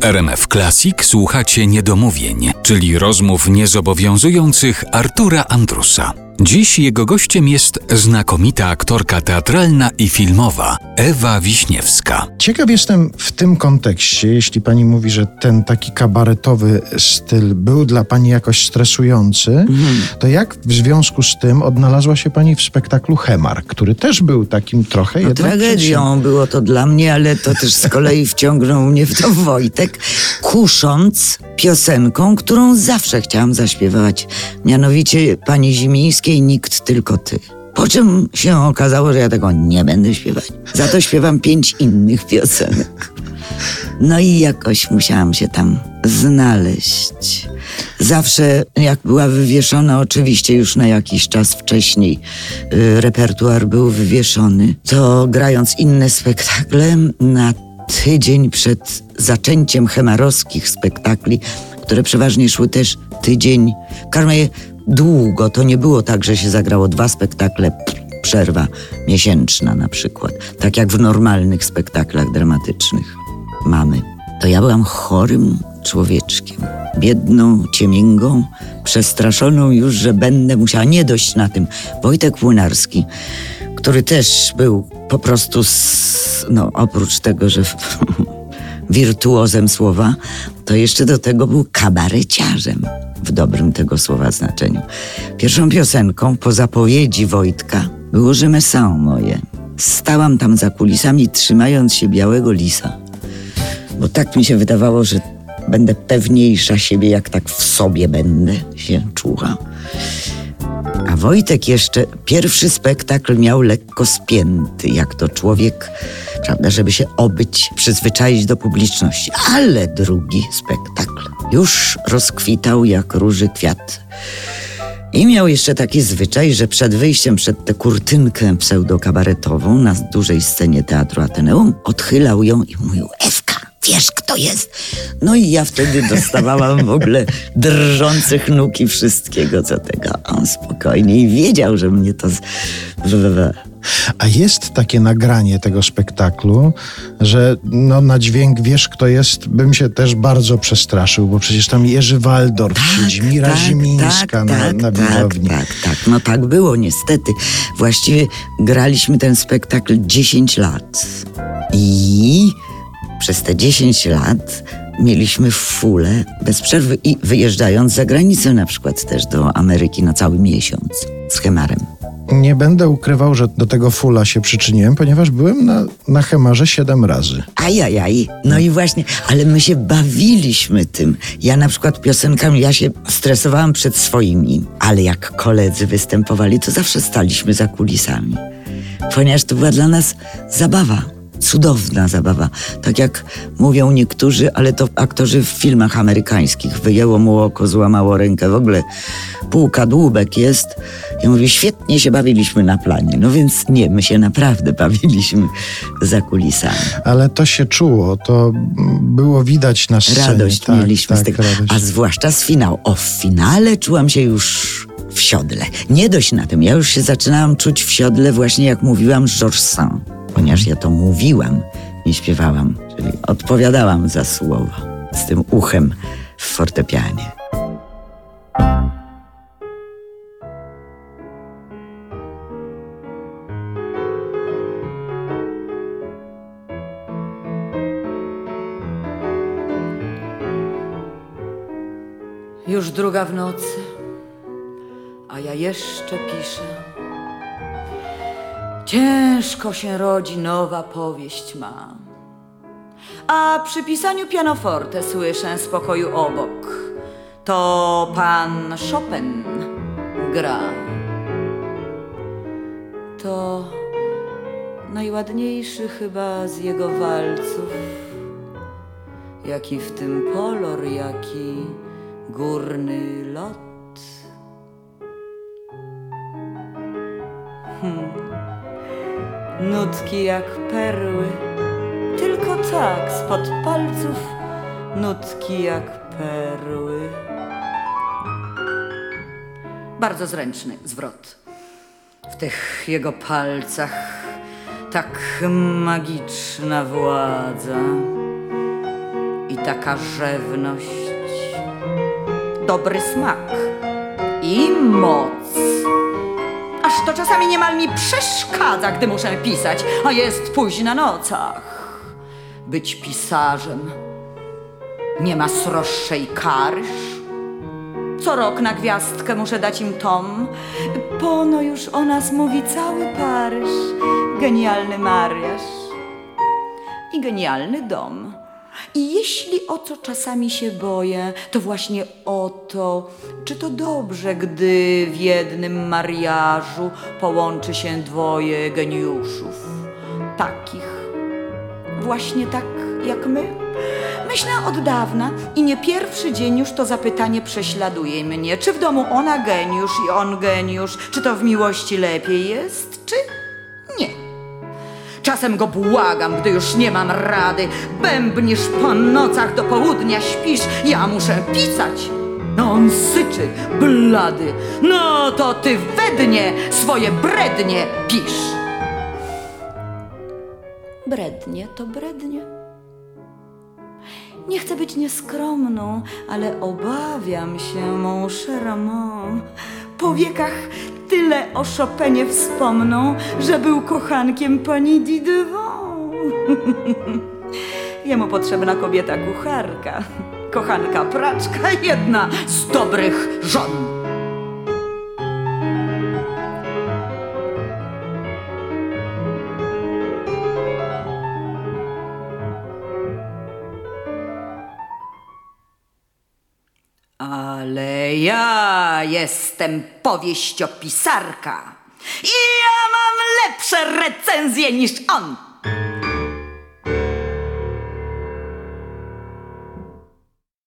RMF Classic słuchacie niedomówień, czyli rozmów niezobowiązujących Artura Andrusa. Dziś jego gościem jest znakomita aktorka teatralna i filmowa Ewa Wiśniewska. Ciekaw jestem w tym kontekście, jeśli pani mówi, że ten taki kabaretowy styl był dla pani jakoś stresujący, Mhm. to jak w związku z tym odnalazła się pani w spektaklu Hemar, który też był takim trochę No, jednak tragedią było to dla mnie, ale to też z kolei wciągnął mnie w to Wojtek, kusząc piosenką, którą zawsze chciałam zaśpiewać. Mianowicie pani Zimińskiej Nikt tylko ty. Po czym się okazało, że ja tego nie będę śpiewać. Za to śpiewam pięć innych piosenek. No i jakoś musiałam się tam znaleźć. Zawsze, jak była wywieszona, oczywiście już na jakiś czas wcześniej y, repertuar był wywieszony, to grając inne spektakle na tydzień przed zaczęciem hemarowskich spektakli, które przeważnie szły też tydzień, karmę długo, to nie było tak, że się zagrało dwa spektakle, przerwa miesięczna na przykład, tak jak w normalnych spektaklach dramatycznych mamy. To ja byłam chorym człowieczkiem, biedną ciemięgą, przestraszoną już, że będę musiała nie dość na tym. Wojtek Płynarski, który też był po prostu, z, no oprócz tego, że wirtuozem słowa, to jeszcze do tego był kabareciarzem w dobrym tego słowa znaczeniu. Pierwszą piosenką po zapowiedzi Wojtka było Rzemesão moje. Stałam tam za kulisami, trzymając się białego lisa, bo tak mi się wydawało, że będę pewniejsza siebie, jak tak w sobie będę się czuła. A Wojtek jeszcze pierwszy spektakl miał lekko spięty, jak to człowiek, prawda, żeby się obyć, przyzwyczaić do publiczności. Ale drugi spektakl już rozkwitał jak róży kwiat. I miał jeszcze taki zwyczaj, że przed wyjściem przed tę kurtynkę pseudokabaretową na dużej scenie Teatru Ateneum odchylał ją i mówił Ewka, wiesz kto jest? No i ja wtedy dostawałam w ogóle drżących nóg i wszystkiego co tego. On spokojnie i wiedział, że mnie to... A jest takie nagranie tego spektaklu, że no, na dźwięk wiesz kto jest, bym się też bardzo przestraszył, bo przecież tam Jerzy Waldorf siedzi, Mira Zimińska na, na tak, widowni. tak, tak. No tak było niestety. Właściwie graliśmy ten spektakl 10 lat. I przez te 10 lat mieliśmy fulę bez przerwy i wyjeżdżając za granicę na przykład też do Ameryki na cały miesiąc z Hemarem. Nie będę ukrywał, że do tego fula się przyczyniłem, ponieważ byłem na, na Hemarze siedem razy. Ajajaj. No i właśnie, ale my się bawiliśmy tym. Ja na przykład piosenkami, ja się stresowałam przed swoimi, ale jak koledzy występowali, to zawsze staliśmy za kulisami. Ponieważ to była dla nas zabawa. Cudowna zabawa. Tak jak mówią niektórzy, ale to aktorzy w filmach amerykańskich. Wyjęło mu oko, złamało rękę. W ogóle pół kadłubek jest. I mówi, świetnie się bawiliśmy na planie. No więc nie, my się naprawdę bawiliśmy za kulisami. Ale to się czuło, to było widać na scenie. Radość tak, mieliśmy tak, z tego. radość. A zwłaszcza z finału. O, w finale czułam się już w siodle. Nie dość na tym. Ja już się zaczynałam czuć w siodle właśnie jak mówiłam Georges Saint. Ponieważ ja to mówiłam, nie śpiewałam. Czyli odpowiadałam za słowo. Z tym uchem w fortepianie. Już druga w nocy, a ja jeszcze piszę. Ciężko się rodzi nowa powieść ma. A przy pisaniu pianoforte słyszę z pokoju obok. To pan Chopin gra. To najładniejszy chyba z jego walców. Jaki w tym polor, jaki górny lot. Hmm. Nutki jak perły, tylko tak spod palców, nutki jak perły. Bardzo zręczny zwrot. W tych jego palcach tak magiczna władza i taka rzewność, dobry smak i moc. To czasami niemal mi przeszkadza, gdy muszę pisać, a jest późna nocach. Być pisarzem nie ma sroższej kary. Co rok na gwiazdkę muszę dać im tom. Pono już o nas mówi cały Paryż. Genialny mariaż i genialny dom. I jeśli o co czasami się boję, to właśnie o to, czy to dobrze, gdy w jednym mariażu połączy się dwoje geniuszów. Takich, właśnie tak jak my. Myślę od dawna i nie pierwszy dzień już to zapytanie prześladuje mnie. Czy w domu ona geniusz i on geniusz? Czy to w miłości lepiej jest, czy? Czasem go błagam, gdy już nie mam rady. Bębnisz po nocach do południa śpisz, ja muszę pisać. No on syczy, blady. No to ty we dnie swoje brednie pisz. Brednie to brednie. Nie chcę być nieskromną, ale obawiam się, mon cher amant. Po wiekach tyle o Chopinie wspomną, że był kochankiem pani Didevant. Jemu potrzebna kobieta kucharka, kochanka praczka, jedna z dobrych żon. Ale ja jestem powieściopisarka i ja mam lepsze recenzje niż on.